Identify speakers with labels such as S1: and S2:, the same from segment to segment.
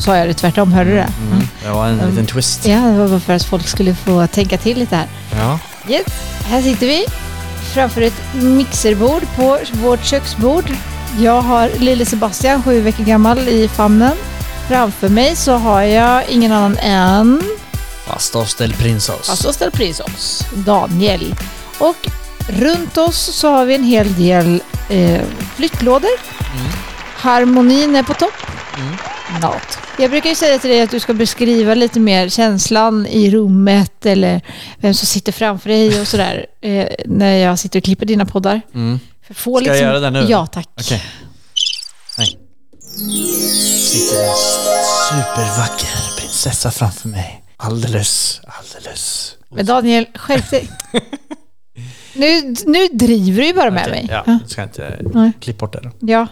S1: Sa jag det tvärtom, hörde du det?
S2: Mm. Det var en liten twist.
S1: Ja, det var bara för att folk skulle få tänka till lite här.
S2: Ja.
S1: Yes, här sitter vi framför ett mixerbord på vårt köksbord. Jag har lille Sebastian, sju veckor gammal, i famnen. Framför mig så har jag ingen annan än
S2: Pastos del Prinsos.
S1: Pastor Stel Prinsos, Daniel. Och runt oss så har vi en hel del eh, flyttlådor. Harmonin är på topp. Not. Jag brukar ju säga till dig att du ska beskriva lite mer känslan i rummet eller vem som sitter framför dig och sådär eh, när jag sitter och klipper dina poddar.
S2: Mm.
S1: För få
S2: Ska jag göra det nu?
S1: Ja, tack.
S2: Nej. Sitter en supervacker prinsessa framför mig. Alldeles, alldeles.
S1: Men Daniel, skärp dig. nu, nu driver du ju bara med
S2: Okej,
S1: mig.
S2: Ja,
S1: Ja.
S2: ska jag inte klippa bort det då.
S1: ja.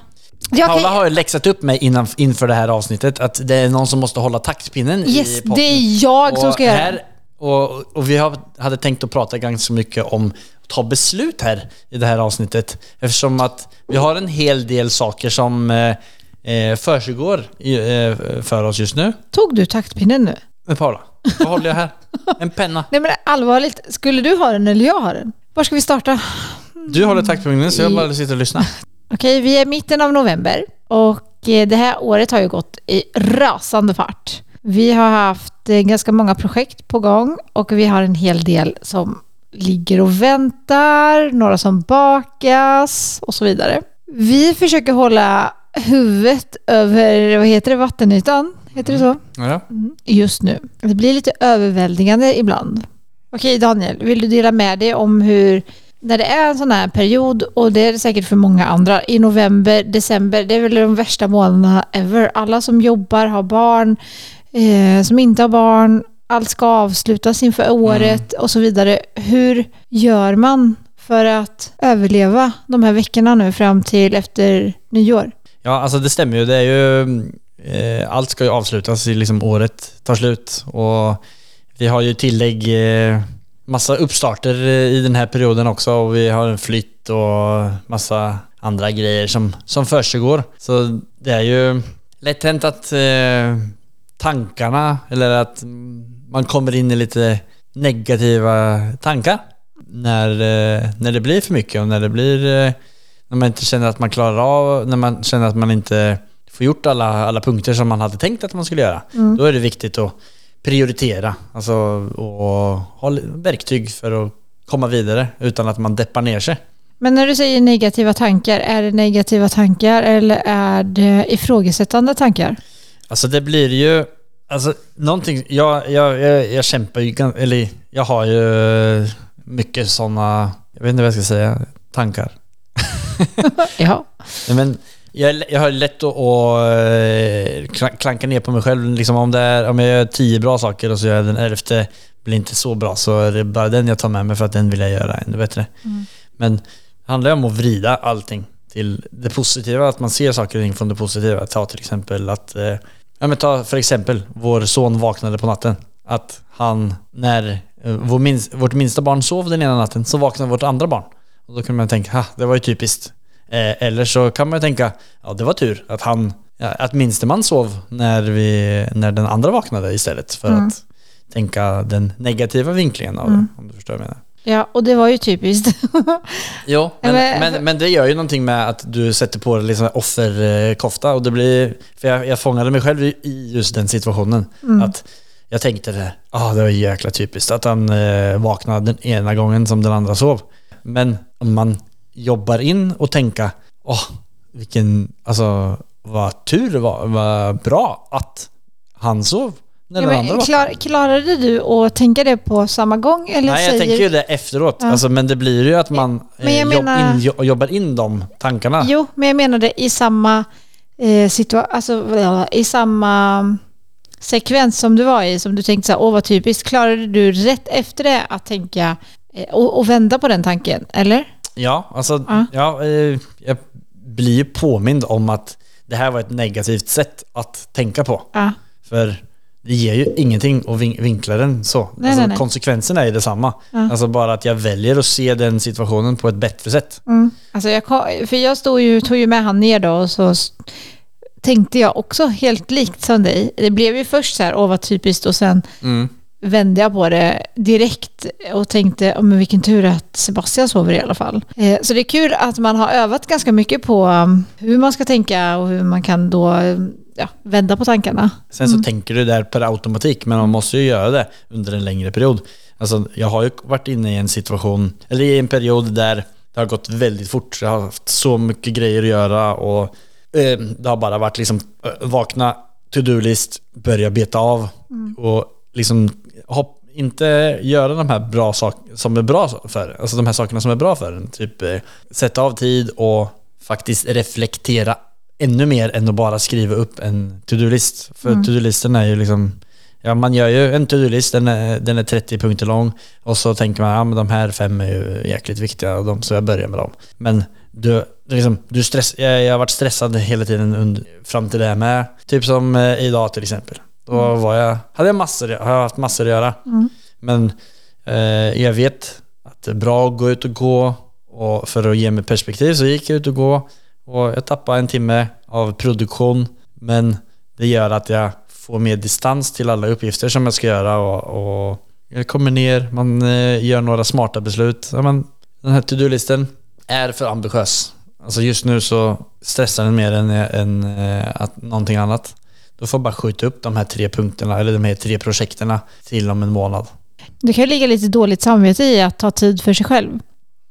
S1: Jag kan-
S2: Paula har ju läxat upp mig innan, inför det här avsnittet att det är någon som måste hålla taktpinnen i
S1: Yes,
S2: podden.
S1: det är jag som
S2: Och
S1: ska göra det.
S2: här, och, och vi har, hade tänkt att prata ganska mycket om att ta beslut här i det här avsnittet. Eftersom att vi har en hel del saker som eh, eh, försiggår i, eh, för oss just nu.
S1: Tog du taktpinnen nu?
S2: Men Paula, vad håller jag här? En penna.
S1: Nej men allvarligt, skulle du ha den eller jag ha den? Var ska vi starta?
S2: Du håller taktpinnen så jag bara sitter och lyssnar.
S1: Okej, vi är i mitten av november och eh, det här året har ju gått i rasande fart. Vi har haft eh, ganska många projekt på gång och vi har en hel del som ligger och väntar, några som bakas och så vidare. Vi försöker hålla huvudet över, vad heter det, vattenytan? Heter det så?
S2: Ja.
S1: just nu. Det blir lite överväldigande ibland. Okej Daniel, vill du dela med dig om hur, när det är en sån här period, och det är det säkert för många andra, i november, december, det är väl de värsta månaderna ever. Alla som jobbar, har barn, eh, som inte har barn, allt ska avslutas inför året och så vidare. Hur gör man för att överleva de här veckorna nu fram till efter nyår?
S2: Ja, alltså det stämmer ju. Det är ju... Eh, allt ska ju avslutas liksom året tar slut och vi har ju tillägg eh, massa uppstarter i den här perioden också och vi har en flytt och massa andra grejer som, som försiggår. Så det är ju lätt hänt att eh, tankarna eller att mm, man kommer in i lite negativa tankar när, eh, när det blir för mycket och när det blir eh, när man inte känner att man klarar av, när man känner att man inte får gjort alla, alla punkter som man hade tänkt att man skulle göra. Då är det viktigt att prioritera alltså, och ha verktyg för att komma vidare utan att man deppar ner sig.
S1: Men när du säger negativa tankar, är det negativa tankar eller är det ifrågasättande tankar?
S2: Alltså det blir ju, alltså någonting, jag, jag, jag, jag kämpar ju, eller jag har ju mycket sådana, jag vet inte vad jag ska säga, tankar.
S1: Ja.
S2: Men jag, jag har lätt att, att eh, kla- klanka ner på mig själv. Liksom om, det är, om jag gör tio bra saker och så gör jag den elfte blir inte så bra så är det bara den jag tar med mig för att den vill jag göra ännu bättre. Men det handlar ju om att vrida allting till det positiva, att man ser saker och ting från det positiva. Ta till exempel att, eh, ja men ta för exempel, vår son vaknade på natten. Att han, när eh, vår minst, vårt minsta barn sov den ena natten, så vaknade vårt andra barn. Och då kunde man tänka, ha, det var ju typiskt. Eh, eller så kan man ju tänka, ja det var tur att han, att minsteman sov när, vi, när den andra vaknade istället. För att tänka den negativa vinklingen av det, om du förstår vad jag menar.
S1: ja, och det var ju typiskt.
S2: Jo, men,
S1: Men-
S2: men, det gör ju någonting med att du sätter på dig liksom offerkofta och det blir... För jag, jag fångade mig själv i- just den situationen. Att jag tänkte det, ah, det var jäkla typiskt att han eh, vaknade den ena gången som den andra sov. Men om man jobbar in och tänka, åh, vilken, alltså vad tur det var, vad bra att han sov när
S1: Ja,
S2: den andra vaknade.
S1: klar, klarade du att tänka det på samma gång? Eller
S2: Nej, jag
S1: säger...
S2: tänker ju det efteråt.
S1: Ja.
S2: Alltså, men det blir ju att man
S1: Men
S2: eh, jobb,
S1: menar-
S2: in, jo- jobbar in de tankarna.
S1: Jo, men jag menade i samma eh, situation, alltså i samma sekvens som du var i, som du tänkte så här, åh vad typiskt, klarade du rätt efter det att tänka eh, och, och vända på den tanken, eller?
S2: Ja, alltså
S1: Ja.
S2: ja. eh, jag blir ju påmind om att det här var ett negativt sätt att tänka på.
S1: Ja.
S2: För det ger ju ingenting att vin- vinkla den så.
S1: Nej,
S2: alltså,
S1: nej, nej.
S2: Konsekvenserna är detsamma.
S1: Ja.
S2: Alltså bara att jag väljer att se den situationen på ett bättre sätt.
S1: Mm. Alltså jag, för jag stod ju, tog ju med han ner då och så tänkte jag också helt likt som dig. Det blev ju först så här, åh vad typiskt och sen
S2: Mm.
S1: Vände jag på det direkt och tänkte, oh, men vilken tur att Sebastian sover i alla fall. Eh, så det är kul att man har övat ganska mycket på um, hur man ska tänka och hur man kan då um, ja, vända på tankarna.
S2: Sen så tänker du där per automatik, men man måste ju göra det under en längre period. Alltså, jag har ju varit inne i en situation, eller i en period där det har gått väldigt fort. Jag har haft så mycket grejer att göra och eh, det har bara varit liksom eh, vakna, to-do-list, börja beta av och liksom hopp, inte göra de här bra sakerna som är bra för Alltså de här sakerna som är bra för en. Typ eh, sätta av tid och faktiskt reflektera ännu mer än att bara skriva upp en to-do-list. För to-do-listen är ju liksom Ja, man gör ju en to-do-list, den är, den är 30 punkter lång och så tänker man, ja men de här fem är ju jäkligt viktiga och de, så jag börjar med dem. Men du, liksom, du stress, jag, jag har varit stressad hela tiden under, fram till det här med. Typ som eh, idag till exempel. Då var jag, hade jag massor, har jag haft massor att göra. Men eh, jag vet att det är bra att gå ut och gå och för att ge mig perspektiv så gick jag ut och gå och jag tappade en timme av produktion men det gör att jag får mer distans till alla uppgifter som jag ska göra och, och jag kommer ner, man eh, gör några smarta beslut. Ja, men, den här to-do-listen är för ambitiös. Alltså just nu så stressar den mer än, än eh, att någonting annat. Då får jag bara skjuta upp de här tre punkterna, eller de här tre projekterna till om en månad.
S1: Det kan ju ligga lite dåligt samvete i att ta tid för sig själv.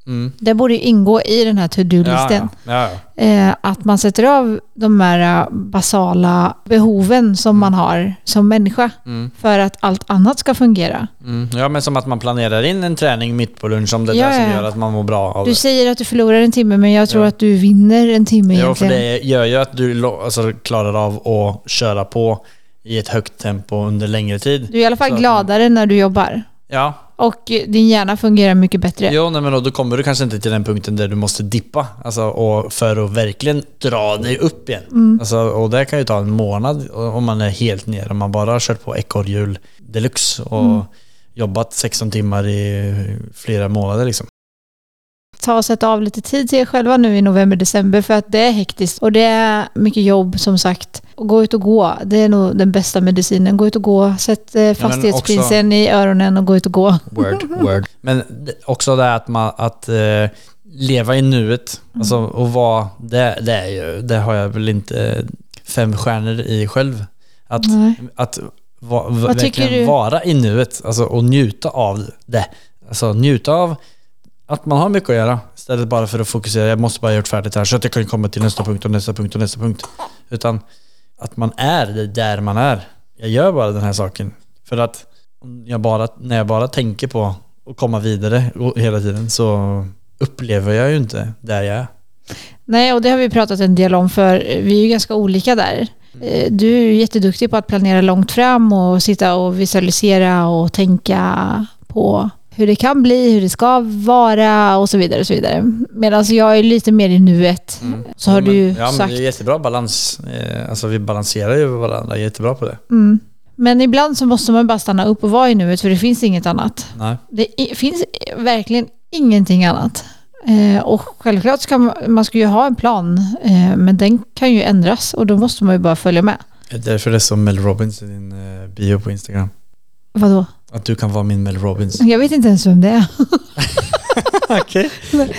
S2: Mm.
S1: Det borde ju ingå i den här to-do-listen.
S2: Ja, ja. ja,
S1: Eh, att man sätter av de här eh, basala behoven som man har som människa
S2: Mm.
S1: för att allt annat ska fungera.
S2: Mm. ja, men som att man planerar in en träning mitt på lunch om det är
S1: Ja,
S2: det som
S1: ja.
S2: gör att man mår bra av
S1: Du
S2: det.
S1: säger att du förlorar en timme men jag tror
S2: Ja.
S1: att du vinner en timme
S2: Ja, för
S1: egentligen.
S2: det gör ju att du alltså, klarar av att köra på i ett högt tempo under längre tid.
S1: Du är i alla fall
S2: Så-
S1: gladare när du jobbar.
S2: Ja,
S1: Och eh, din hjärna fungerar mycket bättre.
S2: jo, nej, men då, då kommer du kanske inte till den punkten där du måste dippa. Alltså, och för att verkligen dra dig upp igen.
S1: Mm.
S2: Alltså, och det kan ju ta en månad om man är helt ner. Om man bara har kört på ekorrhjul deluxe och
S1: Mm.
S2: jobbat 16 timmar i flera månader liksom.
S1: Ta och sätta av lite tid till er själva nu i november, december för att det är hektiskt och det är mycket jobb som sagt. Och gå ut och gå, det är nog den bästa medicinen. Gå ut och gå, sätt eh, fastighetsprinsen i öronen och gå ut och gå.
S2: Word, word. Men också det att, man, att eh, leva i nuet, alltså och vara, det, det är ju, det har jag väl inte fem stjärnor i själv. Att,
S1: Nej.
S2: att va, va, verkligen vara i nuet, alltså och njuta av det. Alltså njuta av att man har mycket att göra istället bara för att fokusera, jag måste bara ha gjort färdigt det här så att jag kan komma till nästa punkt och nästa punkt och nästa punkt. Utan att man är där man är. Jag gör bara den här saken. För att jag bara, när jag bara tänker på att komma vidare hela tiden så upplever jag ju inte där jag är.
S1: Nej, och det har vi pratat en del om för vi är ju ganska olika där. Eh, du är ju jätteduktig på att planera långt fram och sitta och visualisera och tänka på hur det kan bli, hur det ska vara och så vidare. och så vidare. Medan jag är lite mer i nuet. Så har
S2: Ja,
S1: du ju
S2: men, ja, men
S1: sagt.
S2: det är jättebra balans. Eh, Alltså vi balanserar ju varandra jättebra på det.
S1: Mm. Men ibland så måste man bara stanna upp och vara i nuet för det finns inget annat.
S2: Nej.
S1: Det finns verkligen ingenting annat. Eh, och självklart ska man, man ska ju ha en plan, eh, men den kan ju ändras och då måste man ju bara följa med.
S2: Det är därför det är som Mel Robbins i din eh, bio på Instagram.
S1: Vadå?
S2: Att du kan vara min Mel Robbins.
S1: Jag vet inte ens vem det är.
S2: Okej.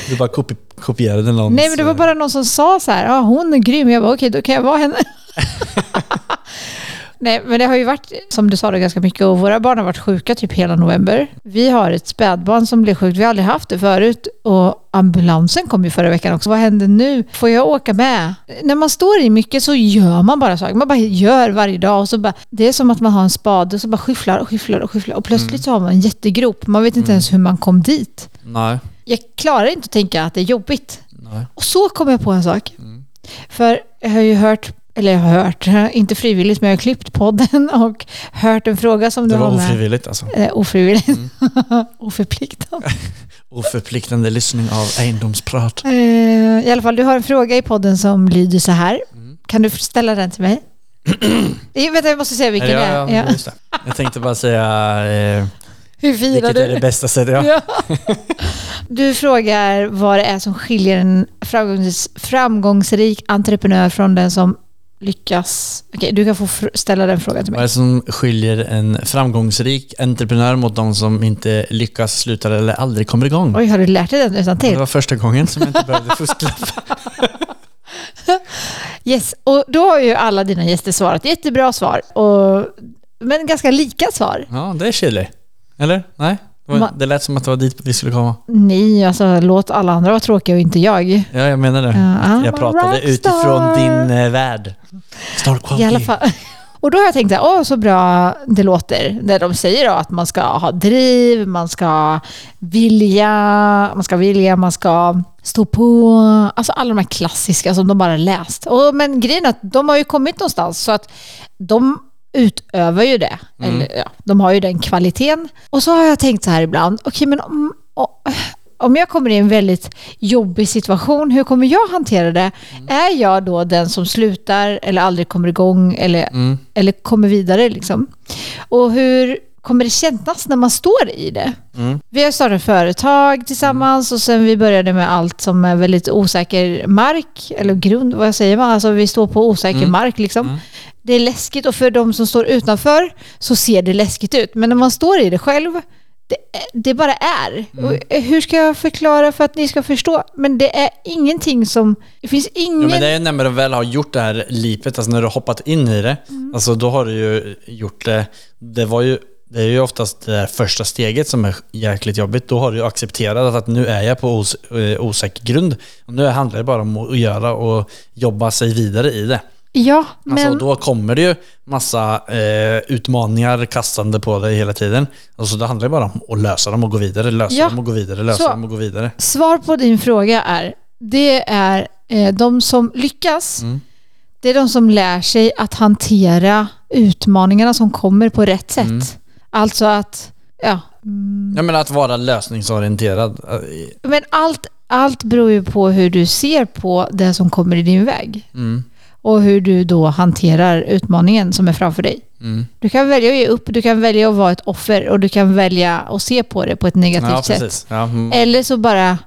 S2: Du bara kopi kopierade någons...
S1: Nej, men det var bara någon som sa så här, ja hon är grym. Jag bara, okej, då kan jag vara henne. Nej, men det har ju varit, som du sa, det ganska mycket och våra barn har varit sjuka typ hela november. Vi har ett spädbarn som blev sjukt, vi har aldrig haft det förut och ambulansen kom ju förra veckan också. Vad händer nu? Får jag åka med? När man står i mycket så gör man bara saker. Man bara gör varje dag och så bara, det är som att man har en spade och så bara skyfflar och skyfflar och skyfflar och plötsligt så har man en jättegrop. Man vet inte ens hur man kom dit.
S2: Nej.
S1: Jag klarar inte att tänka att det är jobbigt.
S2: Nej.
S1: Och så kom jag på en sak.
S2: Mm.
S1: För jag har ju hört eller jag har hört, inte frivilligt, men jag har klippt podden och hört en fråga som
S2: Det
S1: du
S2: var
S1: har med.
S2: ofrivilligt alltså.
S1: Eh, ofrivilligt.
S2: Mm.
S1: Oförpliktande.
S2: Oförpliktande lyssning av egendomsprat.
S1: Eh, I alla fall, du har en fråga i podden som lyder så här.
S2: Mm.
S1: Kan du ställa den till mig? Eh, Vänta, jag måste säga vilken
S2: ja,
S1: det är.
S2: ja,
S1: Ja.
S2: det. Jag tänkte bara säga eh,
S1: Hur firar
S2: vilket
S1: du?
S2: är det bästa sättet. Ja.
S1: Du frågar vad det är som skiljer en framgångs, framgångsrik entreprenör från den som lyckas. Okej, du kan få ställa den frågan till
S2: Vad är
S1: mig.
S2: det som skiljer en framgångsrik entreprenör mot de som inte lyckas, slutar eller aldrig kommer igång?
S1: Oj, har du lärt dig den utan
S2: Det var första gången som jag inte behövde fusklapp.
S1: Yes, och då har ju alla dina gäster svarat jättebra svar. Och, men ganska lika svar.
S2: Ja, det är chili. Eller? Nej? Det, lät som att det var dit vi skulle komma.
S1: Nej, alltså låt alla andra vara tråkiga och inte jag.
S2: Ja, jag menar det.
S1: I'm
S2: jag pratade
S1: rockstar.
S2: utifrån din eh, värld. Star quality.
S1: I alla fall. Och då har jag tänkt att åh så bra det låter. När de säger då att man ska ha driv, man ska vilja, man ska vilja, man ska stå på. Alltså alla de här klassiska som de bara läst. Och, men grejen är att de har ju kommit någonstans så att de utövar ju det. Eller, ja, de har ju den kvaliteten. Och så har jag tänkt så här ibland, okej men om, om jag kommer i en väldigt jobbig situation, hur kommer jag hantera det? Är jag då den som slutar eller aldrig kommer igång eller,
S2: Mm.
S1: eller kommer vidare? Liksom? Och hur kommer det kännas när man står i det?
S2: Mm.
S1: Vi har startat företag tillsammans och sen vi började med allt som är väldigt osäker mark, eller grund, vad säger man? Alltså vi står på osäker
S2: Mm.
S1: mark liksom. Det är läskigt och för de som står utanför så ser det läskigt ut. Men när man står i det själv, det, det bara är.
S2: Mm.
S1: Och hur ska jag förklara för att ni ska förstå? Men det är ingenting som... Det finns ingen...
S2: Ja, men det är när man väl har gjort det här lipet, alltså när du har hoppat in i det,
S1: Mm.
S2: alltså då har du ju gjort det. Det var ju det är ju oftast det där första steget som är jäkligt jobbigt. Då har du ju accepterat att nu är jag på os eh, osäker grund. Och nu handlar det bara om att göra och jobba sig vidare i det.
S1: Ja, men...
S2: Alltså, då kommer det ju massa eh, utmaningar kastande på dig hela tiden. Alltså, det handlar ju bara om att lösa dem och gå vidare, lösa
S1: Ja.
S2: dem och gå vidare, lösa
S1: Så.
S2: dem och gå vidare.
S1: Svar på din fråga är, det är eh, de som lyckas,
S2: Mm.
S1: det är de som lär sig att hantera utmaningarna som kommer på rätt sätt.
S2: Mm.
S1: Alltså att, ja. mm,
S2: Jag menar att vara lösningsorienterad. eh,
S1: Men allt, allt beror ju på hur du ser på det som kommer i din väg.
S2: Mm.
S1: Och hur du då hanterar utmaningen som är framför dig.
S2: Mm.
S1: Du kan välja att ge upp, du kan välja att vara ett offer och du kan välja att se på det på ett negativt
S2: Ja,
S1: sätt.
S2: Ja, mm.
S1: Eller så bara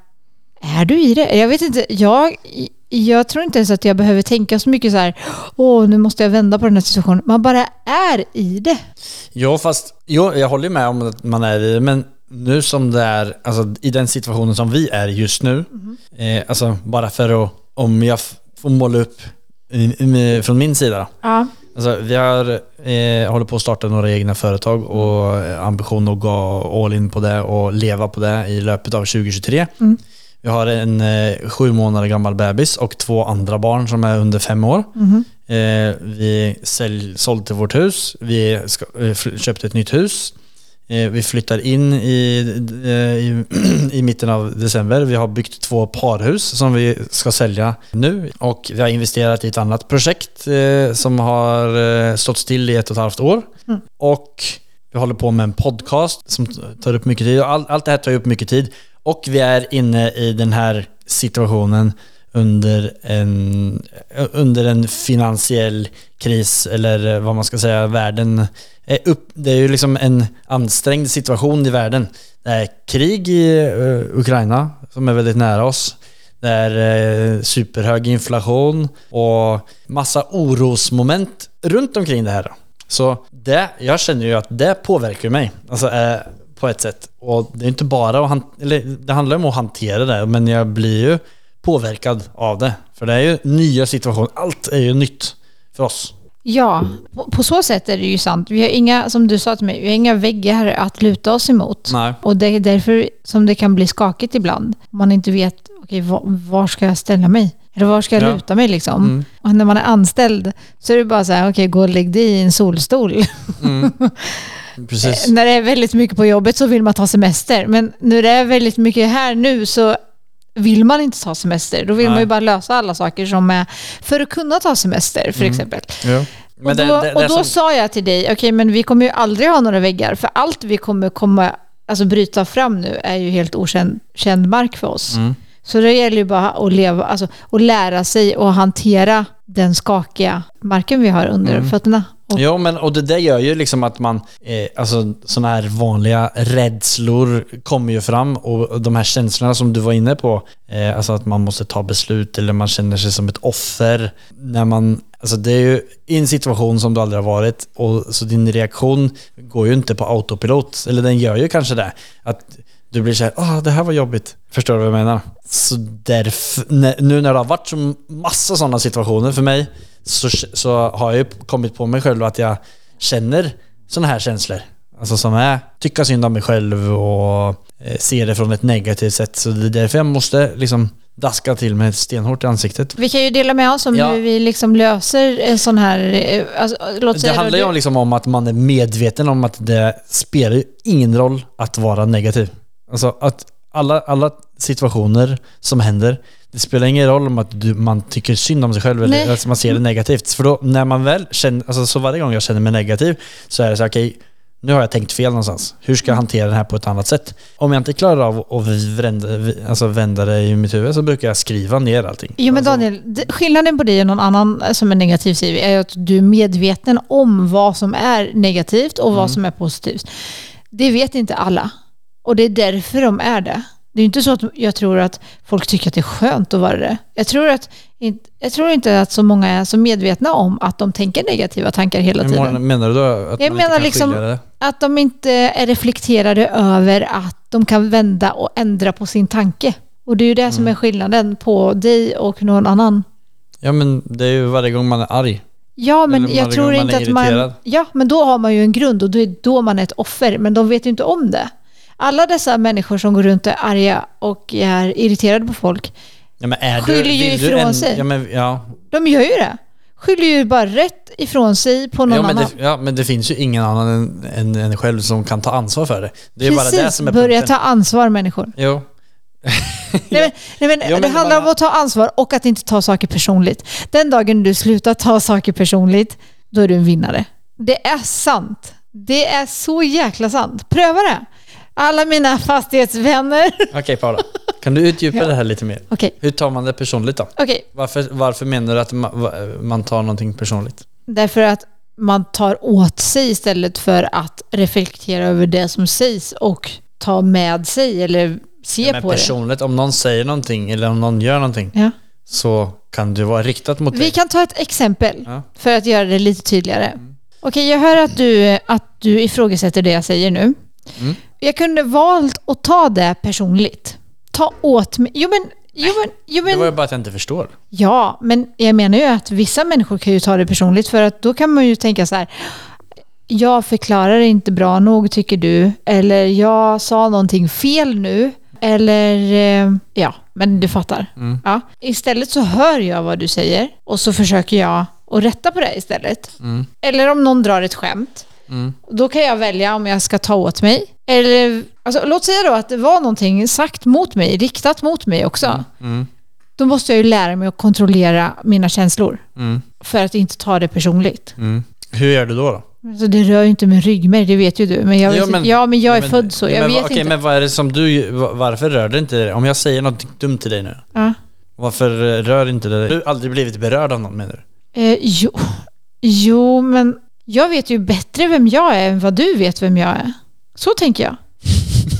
S1: är du i det. Jag vet inte, jag, jag tror inte ens att jag behöver tänka så mycket så här, åh nu måste jag vända på den här situationen. Man bara är i det.
S2: Jo, fast jo, jag håller med om att man är i det, men nu som det är, alltså i den situationen som vi är just nu, eh, alltså bara för att, om jag får måla upp från min sida.
S1: Ja.
S2: Alltså vi har, eh, håller på att starta några egna företag och ambition att gå all in på det och leva på det i löpet av 2023.
S1: Mm.
S2: Vi har en eh, sju månader gammal bebis och två andra barn som är under fem år.
S1: Mhm.
S2: Eh, vi sälj, sålde vårt hus, vi ska, eh, köpte ett nytt hus. Eh, vi flyttar in i, eh, i, i mitten av december. Vi har byggt två parhus som vi ska sälja nu. Och vi har investerat i ett annat projekt eh, som har stått still i ett och ett halvt år.
S1: Mm.
S2: Och vi håller på med en podcast som tar upp mycket tid. All, allt det här tar upp mycket tid. Och vi är inne i den här situationen under en, under en finansiell kris eller eh, vad man ska säga, världen är upp, det är ju liksom en ansträngd situation i världen. Det är krig i eh, Ukraina som är väldigt nära oss. Det är eh, superhög inflation och massa orosmoment runt omkring det här. Så det, jag känner ju att det påverkar mig. Alltså, eh, på ett sätt. Och det är inte bara att eller det handlar om att hantera det, men jag blir ju påverkad av det. För det är ju nya situationer. Allt är ju nytt för oss.
S1: Ja, på, så sätt är det ju sant. Vi har inga, som du sa till mig, vi har inga väggar att luta oss emot.
S2: Nej.
S1: Och det är därför som det kan bli skakigt ibland. Man inte vet, okej, var, var ska jag ställa mig? Eller var ska jag
S2: Ja.
S1: luta mig liksom?
S2: Mm.
S1: Och när man är anställd så är det bara så här, okej, gå och lägg dig i en solstol.
S2: Mm. Precis.
S1: när det är väldigt mycket på jobbet så vill man ta semester. Men när det är väldigt mycket här nu så vill man inte ta semester. Då vill
S2: Nej.
S1: man ju bara lösa alla saker som är för att kunna ta semester, för exempel.
S2: Ja. Men
S1: och då,
S2: det- det
S1: och då
S2: som-
S1: sa jag till dig, okej men vi kommer ju aldrig ha några väggar, för allt vi kommer komma, alltså bryta fram nu är ju helt okänd känd mark för oss.
S2: Mm.
S1: Så det gäller ju bara att leva, alltså att lära sig och hantera den skakiga marken vi har under
S2: Mm.
S1: fötterna.
S2: Ja, men och det där gör ju liksom att man, eh, alltså sådana här vanliga rädslor kommer ju fram och de här känslorna som du var inne på, eh, alltså att man måste ta beslut eller man känner sig som ett offer. När man, alltså det är ju i en situation som du aldrig har varit och så din reaktion går ju inte på autopilot, eller den gör ju kanske det. Att du blir såhär, ah det här var jobbigt. Förstår du vad jag menar? Så därför, nu när det har varit så massa sådana situationer för mig så, så har jag ju kommit på mig själv att jag känner sådana här känslor. Alltså som är tycka synd om mig själv och eh, se det från ett negativt sätt. Så det är därför jag måste liksom daska till mig stenhårt i ansiktet.
S1: Vi kan ju dela med oss om
S2: Ja.
S1: hur vi liksom löser en sån här... eh, Alltså, låt
S2: Det
S1: säga då
S2: handlar ju om, liksom om att man är medveten om att det spelar ju ingen roll att vara negativ. Alltså att alla, alla situationer som händer, det spelar ingen roll om att du, man tycker synd om sig själv
S1: Nej.
S2: eller att man ser det negativt. För då när man väl känner, alltså så varje gång jag känner mig negativ så är det så okej, nu har jag tänkt fel någonstans. Hur ska jag hantera det här på ett annat sätt? Om jag inte klarar av att vända, alltså vända det i mitt huvud så brukar jag skriva ner allting.
S1: Jo men
S2: Alltså,
S1: Daniel, skillnaden på dig och någon annan som är negativ säger vi, är att du är medveten om vad som är negativt och
S2: Mm.
S1: vad som är positivt. Det vet inte alla. Och det är därför de är det. Det är ju inte så att jag tror att folk tycker att det är skönt att vara det. Jag tror, att, jag tror inte att så många är så medvetna om att de tänker negativa tankar hela tiden.
S2: Menar du då att
S1: Jag
S2: man
S1: menar
S2: inte
S1: liksom-
S2: det?
S1: Att de inte är reflekterade över att de kan vända och ändra på sin tanke. Och det är ju det
S2: Mm.
S1: som är skillnaden på dig och någon annan.
S2: Ja men det är ju varje gång man är arg.
S1: Ja, men jag tror inte att man... Ja, men då har man ju en grund och då är då man är ett offer. Men de vet ju inte om det. Alla dessa människor som går runt och är arga och är irriterade på folk,
S2: Ja, är
S1: Skyller
S2: du,
S1: ju
S2: du
S1: ifrån
S2: en,
S1: sig.
S2: Ja, men, ja.
S1: de gör ju det. Skyller ju bara rätt ifrån sig på någon annan.
S2: det, ja, men det finns ju ingen annan än, än, än själv som kan ta ansvar för det. Det är ju bara det
S1: Precis,
S2: som är
S1: börja
S2: punkten.
S1: ta ansvar människor.
S2: Jo.
S1: Nej, men, nej, men
S2: Ja,
S1: det handlar
S2: man-
S1: om att ta ansvar och att inte ta saker personligt. Den dagen du slutar ta saker personligt, då är du en vinnare. Det är sant. Det är så jäkla sant. Pröva det. Alla mina fastighetsvänner.
S2: Okej Paula, kan du utdjupa
S1: Ja.
S2: det här lite mer?
S1: Okej,
S2: Hur tar man det personligt då?
S1: okej.
S2: Varför, varför menar du att man, va- man tar någonting personligt?
S1: Därför att man tar åt sig istället för att reflektera över det som sägs och ta med sig eller se
S2: men
S1: på det.
S2: personligt, om någon säger någonting eller om någon gör någonting
S1: Ja.
S2: så kan det vara riktat mot
S1: Vi
S2: dig.
S1: kan ta ett exempel
S2: Ja.
S1: för att göra det lite tydligare. Okej, jag hör att du, att du ifrågasätter det jag säger nu.
S2: Mm.
S1: Jag kunde valt att ta det personligt. Ta åt mig. Jo men, jo men, jo
S2: Det
S1: men
S2: var ju bara att jag inte förstår.
S1: ja, men jag menar ju att vissa människor kan ju ta det personligt för att då kan man ju tänka så här. Jag förklarar inte bra nog tycker du. Eller jag sa någonting fel nu. Eller eh, ja, men du fattar.
S2: Mm.
S1: Ja. Istället så hör jag vad du säger och så försöker jag att rätta på det istället.
S2: Mm.
S1: Eller om någon drar ett skämt.
S2: Mm.
S1: Då kan jag välja om jag ska ta åt mig. Eller, alltså, låt säga då att det var någonting sagt mot mig, riktat mot mig också.
S2: Mm.
S1: Då måste jag ju lära mig att kontrollera mina känslor.
S2: Mm.
S1: För att inte ta det personligt.
S2: Mm. Hur gör du då? då?
S1: Alltså, det rör ju inte min ryggmärg, det vet ju du. Men jag,
S2: ja, men-
S1: ja, men jag är
S2: men,
S1: född så,
S2: ja,
S1: jag
S2: men,
S1: vet
S2: okej,
S1: inte.
S2: men vad är det som du... va- Varför rör det inte dig? Om jag säger något dumt till dig nu,
S1: Ja.
S2: varför eh, rör inte det dig? Du har aldrig blivit berörd av någon menar du?
S1: Eh, jo. jo, men jag vet ju bättre vem jag är än vad du vet vem jag är. Så tänker jag.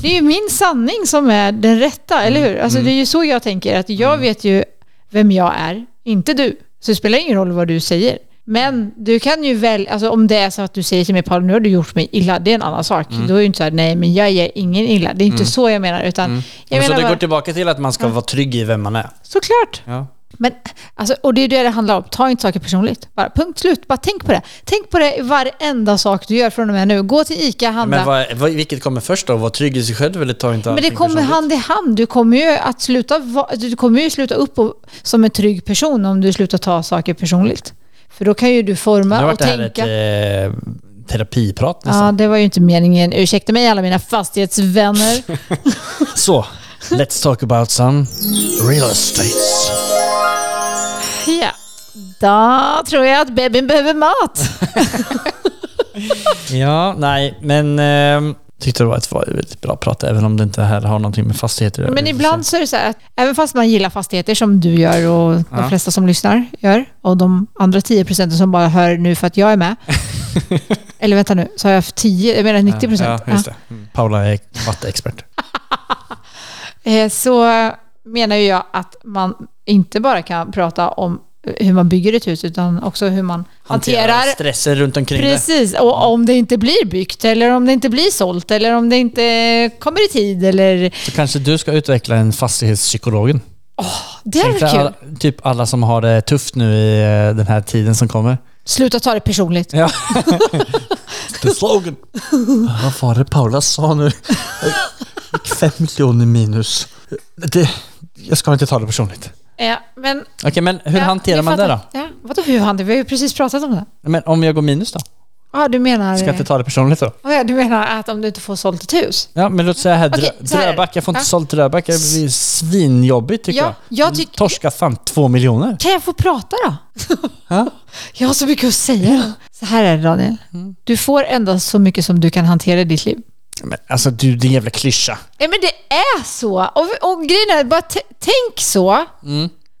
S1: Det är ju min sanning som är den rätta, eller hur? Alltså,
S2: mm.
S1: Det är ju så jag tänker, att jag vet ju vem jag är, inte du. Så det spelar ingen roll vad du säger. Men du kan ju väl, alltså om det är så att du säger till mig Paul, nu har du gjort mig illa, det är en annan sak.
S2: Mm.
S1: Då är det ju inte så här, nej men jag ger ingen illa. Det är inte så jag menar, utan jag
S2: Men så
S1: menar
S2: det
S1: bara,
S2: går tillbaka till att man ska vara trygg i vem man är?
S1: såklart.
S2: Ja.
S1: Men, alltså, och det är det det handlar om. Ta inte saker personligt. Bara, punkt slut. Bara tänk på det. Tänk på det i varenda sak du gör från och med nu. Gå till ICA, handla.
S2: Men vad, vad, vilket kommer först då? Vara trygg i sig själv eller ta inte
S1: Men det kommer
S2: personligt?
S1: hand i hand. Du kommer ju att sluta, du kommer ju sluta upp och, som en trygg person om du slutar ta saker personligt. För då kan ju du
S2: Nu
S1: forma
S2: har
S1: och
S2: det här ett
S1: tänka.
S2: eh, terapiprat
S1: Ja,
S2: nästan.
S1: det var ju inte meningen. Ursäkta mig alla mina fastighetsvänner.
S2: Så, Let's talk about some real estates.
S1: Ja. Då tror jag att bebisen behöver mat.
S2: Ja, nej, men eh, tyckte det var ett väldigt bra prat, även om det inte här har någonting med fastigheter att göra.
S1: Men ibland så är det så här att även fast man gillar fastigheter som du gör och de
S2: Ja.
S1: flesta som lyssnar gör och de andra 10 procenten som bara hör nu för att jag är med. Eller vänta nu, så har jag haft 10, jag menar 90 procent.
S2: Ja, just det. Mm. Paula är vattenexpert.
S1: Eh, Så menar ju jag att man inte bara kan prata om hur man bygger ett hus utan också hur man hanterar
S2: stressen runt omkring det.
S1: Precis, och om det inte blir byggt eller om det inte blir sålt eller om det inte kommer i tid eller...
S2: Så kanske du ska utveckla en fastighetspsykologen.
S1: Det är
S2: Tänk dig
S1: kul.
S2: alla, typ alla som har det tufft nu i eh, den här tiden som kommer.
S1: Sluta ta det personligt.
S2: Ja. The slogan. Vad var det Paula sa nu? Fem miljoner minus. Det, jag ska inte ta det personligt.
S1: Ja, men,
S2: Okej, men hur
S1: ja,
S2: hanterar man det då?
S1: Ja, vadå hur hanterar Vi har ju precis pratat om det.
S2: Men om jag går minus då?
S1: Ja, du menar...
S2: Ska jag inte ta det personligt då?
S1: Ja, ja, du menar att om du inte får sålt ett hus?
S2: Ja, men låt säga här,
S1: Okej,
S2: Drö-
S1: så här.
S2: Dröback. Jag får inte
S1: Ja.
S2: sålt Dröback. Det blir svinjobbigt tycker
S1: Ja,
S2: jag.
S1: jag tycker-
S2: Torska fan två miljoner.
S1: Kan jag få prata då?
S2: Ja.
S1: Jag har så mycket att säga. Så här är det Daniel.
S2: Mm.
S1: Du får endast så mycket som du kan hantera i ditt liv.
S2: Men alltså du, din jävla klyscha.
S1: Nej men det är så. Och, och grejen är, bara tänk så.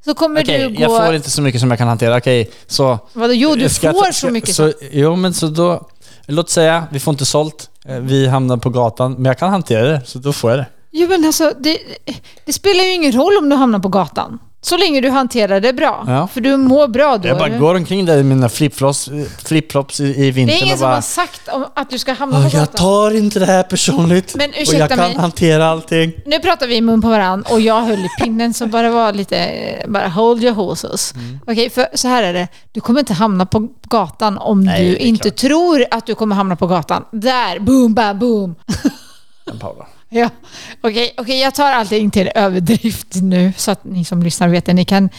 S1: Så kommer
S2: Mm. Okej,
S1: du gå...
S2: jag får inte så mycket som jag kan hantera. Okej, så...
S1: Vadå, jo, du
S2: ska-
S1: får så mycket.
S2: Så, jo, men så då... Låt säga, vi får inte sålt. Eh, Vi hamnar på gatan. Men jag kan hantera det, så då får jag det.
S1: Jo, men alltså, det, det spelar ju ingen roll om du hamnar på gatan. Så länge du hanterar det bra.
S2: Ja.
S1: För du mår bra då.
S2: Jag bara går omkring där i mina flipflops, flipflops i, i
S1: det
S2: vintern
S1: är ingen
S2: och
S1: som
S2: bara...
S1: har sagt om att du ska hamna på
S2: "Åh, jag
S1: gatan.
S2: tar inte det här personligt.
S1: Men
S2: och
S1: ursäkta
S2: jag kan
S1: mig.
S2: hantera allting.
S1: Nu pratar vi i mun på varandra och jag höll i pinnen så bara var lite, bara hold your horses.
S2: Mm.
S1: Okej, för så här är det. Du kommer inte hamna på gatan om
S2: Nej,
S1: du
S2: det
S1: inte
S2: klart.
S1: tror att du kommer hamna på gatan. Där, boom, bam, boom.
S2: Men Paula.
S1: Ja, okej, okej, jag tar allting till överdrift nu så att ni som lyssnar vet det. Ni kan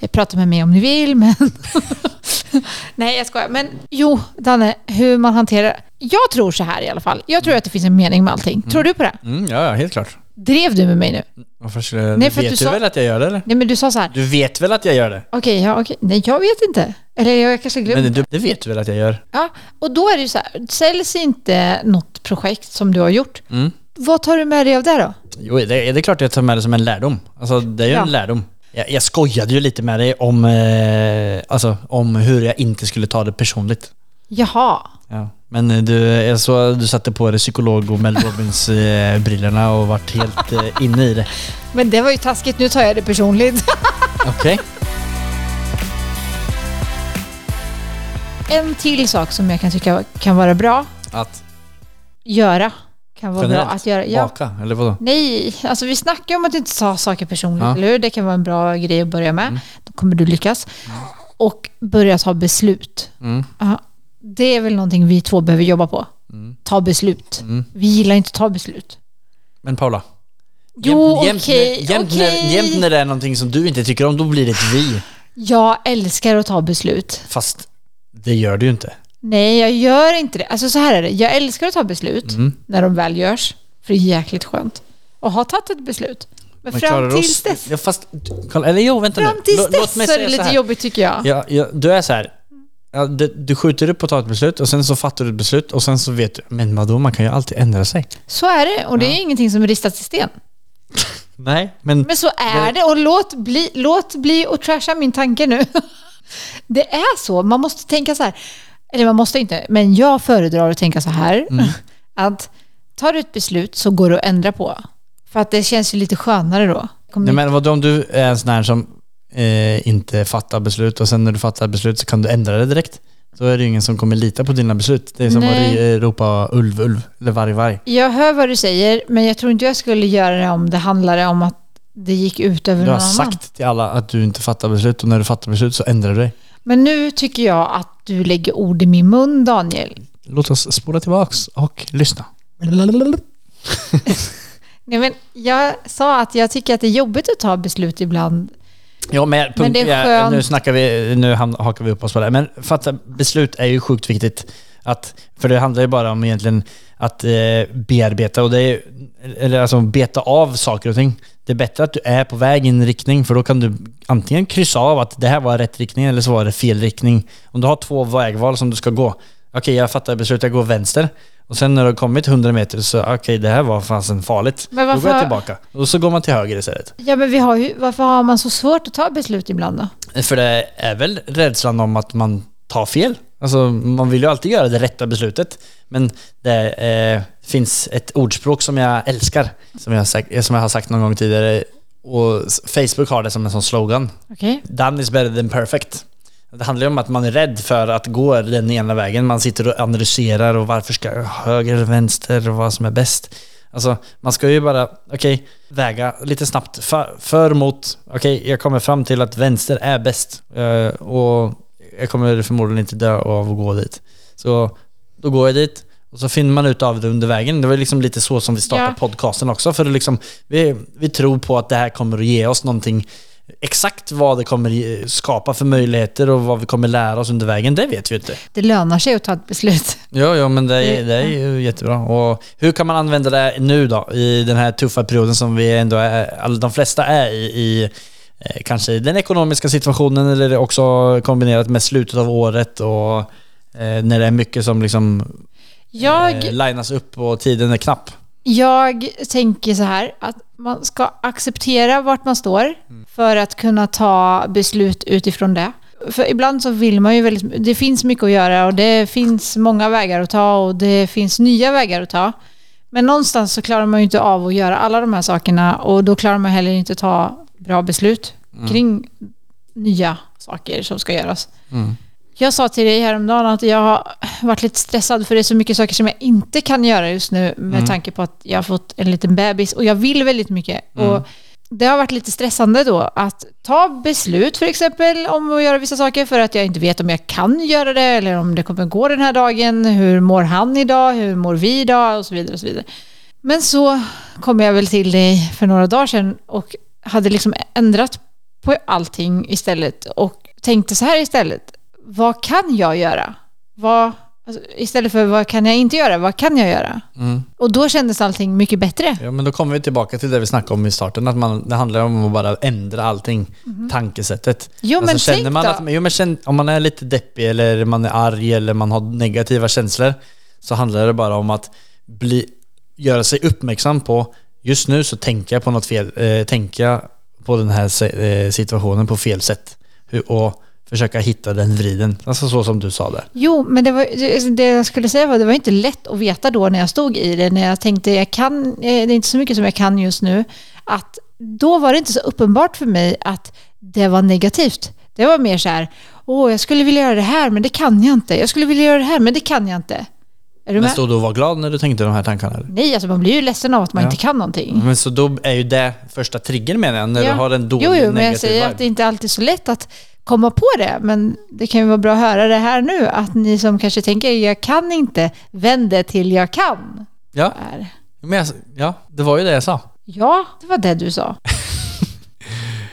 S1: eh, prata med mig om ni vill, men... Nej, jag skojar. Men jo, Danne, hur man hanterar... Jag tror så här i alla fall. Jag tror att det finns en mening med allting. Tror du på det?
S2: Mm, ja, ja, helt klart.
S1: Drev du med mig nu?
S2: Varför skulle,
S1: Nej,
S2: Nej,
S1: för
S2: vet
S1: du
S2: du,
S1: sa-
S2: väl att jag gör det eller?
S1: Nej, men du sa så här.
S2: Du vet väl att jag gör det?
S1: Okej, ja, okej. Nej, jag vet inte. Eller jag kanske glömde.
S2: Men du, det vet du väl att jag gör?
S1: Ja, och då är det ju så här. Säljs inte något projekt som du har gjort,
S2: Mm.
S1: Vad tar du med dig av det då?
S2: Jo, det, det är klart jag tar med det som en lärdom. Alltså, det är ju
S1: Ja.
S2: en lärdom. Jag, jag skojade ju lite med dig om, eh, alltså, om hur jag inte skulle ta det personligt.
S1: Jaha.
S2: Ja. Men du, jag såg du satte på dig psykolog och Mel Robbins eh, och vart helt eh, inne i det.
S1: Men det var ju taskigt. Nu tar jag det personligt.
S2: Okej.
S1: En till sak som jag kan tycka kan vara bra
S2: Att
S1: göra. Kan vara
S2: Generellt?
S1: bra att göra. Ja.
S2: baka, eller vadå?
S1: Nej, alltså vi snackar om att inte ta saker personligt,
S2: Ja.
S1: eller hur? Det kan vara en bra grej att börja med.
S2: Mm.
S1: Då kommer du lyckas. Och börja ta beslut.
S2: Mm.
S1: Det är väl någonting vi två behöver jobba på.
S2: Mm.
S1: Ta beslut.
S2: Mm.
S1: Vi gillar inte att ta beslut.
S2: Men Paula.
S1: Jo,
S2: jämt,
S1: okej,
S2: jämt,
S1: okej.
S2: när, jämt när det är någonting som du inte tycker om, då blir det ett vi.
S1: Jag älskar att ta beslut.
S2: Fast det gör du ju inte.
S1: Nej, jag gör inte det. Alltså så här är det. Jag älskar att ta beslut
S2: Mm.
S1: när de väl görs. För det är jäkligt skönt. Och ha tagit ett beslut. Men
S2: klarar
S1: fram tills
S2: oss-
S1: dess,
S2: Ja, fast, eller jo, vänta
S1: fram
S2: nu.
S1: tills
S2: Lå-
S1: dess så är det lite
S2: här.
S1: jobbigt tycker jag.
S2: Ja, ja, du är så här. Ja, du, du skjuter upp på att ta ett beslut och sen så fattar du ett beslut och sen så vet du, men vadå, man kan ju alltid ändra sig.
S1: Så är det. Och det är ingenting som är ristat i sten.
S2: Nej, men...
S1: Men så är det. Och låt bli, låt bli och trasha min tanke nu. Det är så. Man måste tänka så här. Eller man måste inte, men jag föredrar att tänka så här.
S2: Mm.
S1: Att tar du ett beslut så går det att ändra på. För att det känns ju lite skönare då. Kommer
S2: Nej, men vadå om du är en sån här som eh, inte fattar beslut och sen när du fattar beslut så kan du ändra det direkt. Då är det ingen som kommer lita på dina beslut. Det är som
S1: Nej.
S2: att ropa ulv, ulv eller varg, varg.
S1: Jag hör vad du säger, men jag tror inte jag skulle göra det om det handlade om att det gick ut över
S2: Du
S1: någon
S2: har
S1: annan.
S2: sagt till alla att du inte fattar beslut och när du fattar beslut så ändrar du dig.
S1: Men nu tycker jag att du lägger ord i min mun, Daniel.
S2: Låt oss spola tillbaks och lyssna.
S1: Nej, men jag sa att jag tycker att det är jobbigt att ta beslut ibland.
S2: Ja, men, punkt,
S1: det är
S2: ja,
S1: skönt.
S2: nu snackar vi, nu hakar vi upp oss på det. Men fatta beslut är ju sjukt viktigt. Att, för det handlar ju bara om egentligen att eh, bearbeta och det är, eller alltså beta av saker och ting. Det är bättre att du är på väg i en riktning för då kan du antingen kryssa av att det här var rätt riktning eller så var det fel riktning. Om du har två vägval som du ska gå. Okej, jag fattar beslutet, jag går vänster. Och sen när du har kommit 100 meter så okej, det här var fasen farligt.
S1: Men
S2: Då går jag
S1: varför-
S2: tillbaka. Och så går man till höger istället.
S1: Ja, men vi har ju, varför har man så svårt att ta beslut ibland då?
S2: För det är väl rädslan om att man tar fel. Alltså, man vill ju alltid göra det rätta beslutet. Men det eh, finns ett ordspråk som jag älskar, som jag, sagt- som jag har sagt någon gång tidigare. Och Facebook har det som en sån slogan.
S1: Okej.
S2: Done is better than perfect. Det handlar ju om att man är rädd för att gå den ena vägen. Man sitter och analyserar och varför ska jag höger eller vänster och vad som är bäst. Alltså, man ska ju bara, okej, väga lite snabbt för, för mot, okej, jag kommer fram till att vänster är bäst. Eh, och jag kommer förmodligen inte dö av att gå dit. Så då går jag dit och så finner man ut av det under vägen. Det var liksom lite så som vi startade
S1: Ja.
S2: podcasten också. För att liksom, vi, vi tror på att det här kommer att ge oss någonting Exakt vad det kommer skapa för möjligheter och vad vi kommer lära oss under vägen, det vet vi inte.
S1: Det lönar sig att ta ett beslut.
S2: Ja, ja men det är,
S1: Det-
S2: det är ju jättebra. Och hur kan man använda det nu då, i den här tuffa perioden som vi ändå är, de flesta är i, i eh, kanske den ekonomiska situationen eller också kombinerat med slutet av året och eh, när det är mycket som liksom
S1: Jag,
S2: eh, linas upp och tiden är knapp.
S1: jag tänker så här att man ska acceptera vart man står för att kunna ta beslut utifrån det. För ibland så vill man ju väldigt... Det finns mycket att göra och det finns många vägar att ta och det finns nya vägar att ta. Men någonstans så klarar man ju inte av att göra alla de här sakerna och då klarar man heller inte ta bra beslut kring nya saker som ska göras.
S2: Mm.
S1: Jag sa till dig häromdagen att jag har varit lite stressad för det är så mycket saker som jag inte kan göra just nu med
S2: Mm.
S1: tanke på att jag har fått en liten bebis och jag vill väldigt mycket.
S2: Mm.
S1: Och det har varit lite stressande då att ta beslut för exempel om att göra vissa saker för att jag inte vet om jag kan göra det eller om det kommer gå den här dagen. Hur mår han idag? Hur mår vi idag? Och så vidare. Och så vidare. Men så kom jag väl till dig för några dagar sedan och hade liksom ändrat på allting istället och tänkte så här istället. Vad kan jag göra? Vad, alltså, istället för vad kan jag inte göra? Vad kan jag göra?
S2: Mm.
S1: Och då kändes allting mycket bättre.
S2: Ja, men då kommer vi tillbaka till det vi snackade om i starten, att man, det handlar om att bara ändra allting, tankesättet.
S1: Jo,
S2: Alltså,
S1: men
S2: känner man
S1: då.
S2: att, jo, men känn, om man är lite deppig eller man är arg eller man har negativa känslor så handlar det bara om att bli, göra sig uppmärksam på just nu så tänker jag på något fel, eh, tänker jag på den här eh, situationen på fel sätt. Hur, och försöka hitta den vriden. Alltså så som du sa där.
S1: Jo, men det, var, det, jag skulle säga var det var inte lätt att veta då när jag stod i det, när jag tänkte jag kan, eh, det är inte så mycket som jag kan just nu, att då var det inte så uppenbart för mig att det var negativt. Det var mer så här, åh, jag skulle vilja göra det här, men det kan jag inte. Jag skulle vilja göra det här, men det kan jag inte. Är du
S2: Men
S1: med?
S2: stod du och var glad när du tänkte de här tankarna? Eller?
S1: Nej, alltså man blir ju ledsen av att man
S2: Ja.
S1: inte kan någonting.
S2: Men så då är ju det första triggern menar jag, när
S1: Ja.
S2: du har en dålig
S1: Jo, jo, men jag
S2: negativ
S1: säger
S2: vibe.
S1: att det inte alltid är så lätt att komma på det. Men det kan ju vara bra att höra det här nu. Att ni som kanske tänker, jag kan inte, vänd det till jag kan.
S2: Ja,
S1: Är.
S2: men jag, ja, det var ju det jag sa.
S1: Ja, det var det du sa.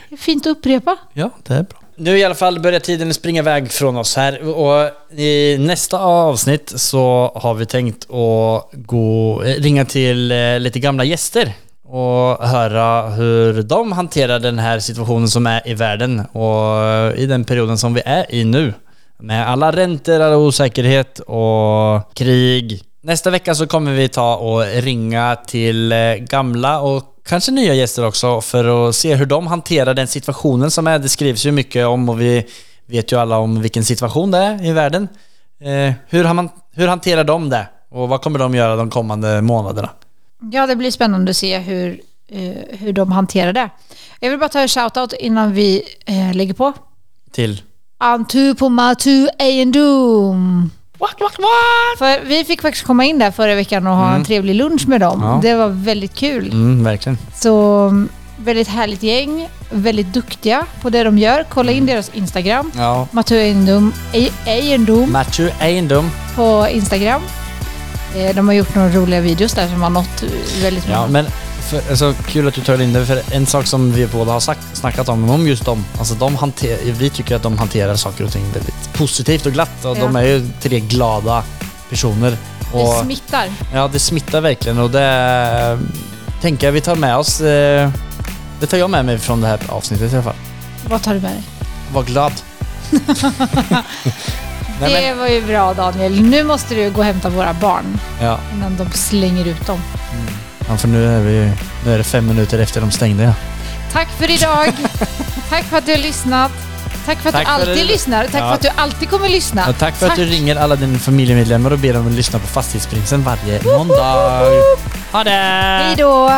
S1: Det är fint att upprepa.
S2: Ja, det är bra. Nu i alla fall börjar tiden springa iväg från oss här och i nästa avsnitt så har vi tänkt att gå, eh, ringa till eh, lite gamla gäster och höra hur de hanterar den här situationen som är i världen och eh, i den perioden som vi är i nu. Med alla räntor, all osäkerhet och krig. Nästa vecka så kommer vi ta och ringa till gamla och kanske nya gäster också för att se hur de hanterar den situationen som är. Det skrivs ju mycket om och vi vet ju alla om vilken situation det är i världen. Eh, hur, har man, hur hanterar de det? Och vad kommer de göra de kommande månaderna?
S1: Ja, det blir spännande att se hur, eh, hur de hanterar det. Jag vill bara ta en shoutout innan vi eh, lägger på.
S2: Till?
S1: Antu på Matu Egendom. För vi fick faktiskt komma in där förra veckan och ha en trevlig lunch med dem.
S2: Ja.
S1: Det var väldigt kul.
S2: Mm, verkligen.
S1: Så mm, väldigt härligt gäng, väldigt duktiga på det de gör. Kolla in deras Instagram.
S2: Ja.
S1: Matu Egendom, E- Egendom
S2: Matthew Eindom.
S1: på Instagram. Eh, De har gjort några roliga videos där som har nått väldigt många.
S2: Ja, men för, alltså, kul att du tar in det, för en sak som vi båda har sagt, snackat om, om just dem, alltså de hanter, vi tycker att de hanterar saker och ting väldigt positivt och glatt och de
S1: Ja.
S2: är ju tre glada personer.
S1: Det
S2: Och,
S1: smittar.
S2: ja, det smittar verkligen och det tänker jag vi tar med oss. eh, Det tar jag med mig från det här avsnittet i alla fall.
S1: Vad tar du med dig?
S2: Var glad.
S1: Det var ju bra Daniel. Nu måste du gå och hämta våra barn
S2: ja,
S1: innan de slänger ut dem.
S2: Ja, för nu är, vi, nu är det fem minuter efter de stängde. Ja.
S1: Tack för idag. Tack för att du har lyssnat. Tack för att
S2: Tack
S1: du alltid
S2: det.
S1: lyssnar. Tack
S2: Ja.
S1: för att du alltid kommer lyssna.
S2: Ja, tack för att du ringer alla dina familjemedlemmar och ber dem att lyssna på Fastighetsprinsen varje måndag. Ha det!
S1: Hej då!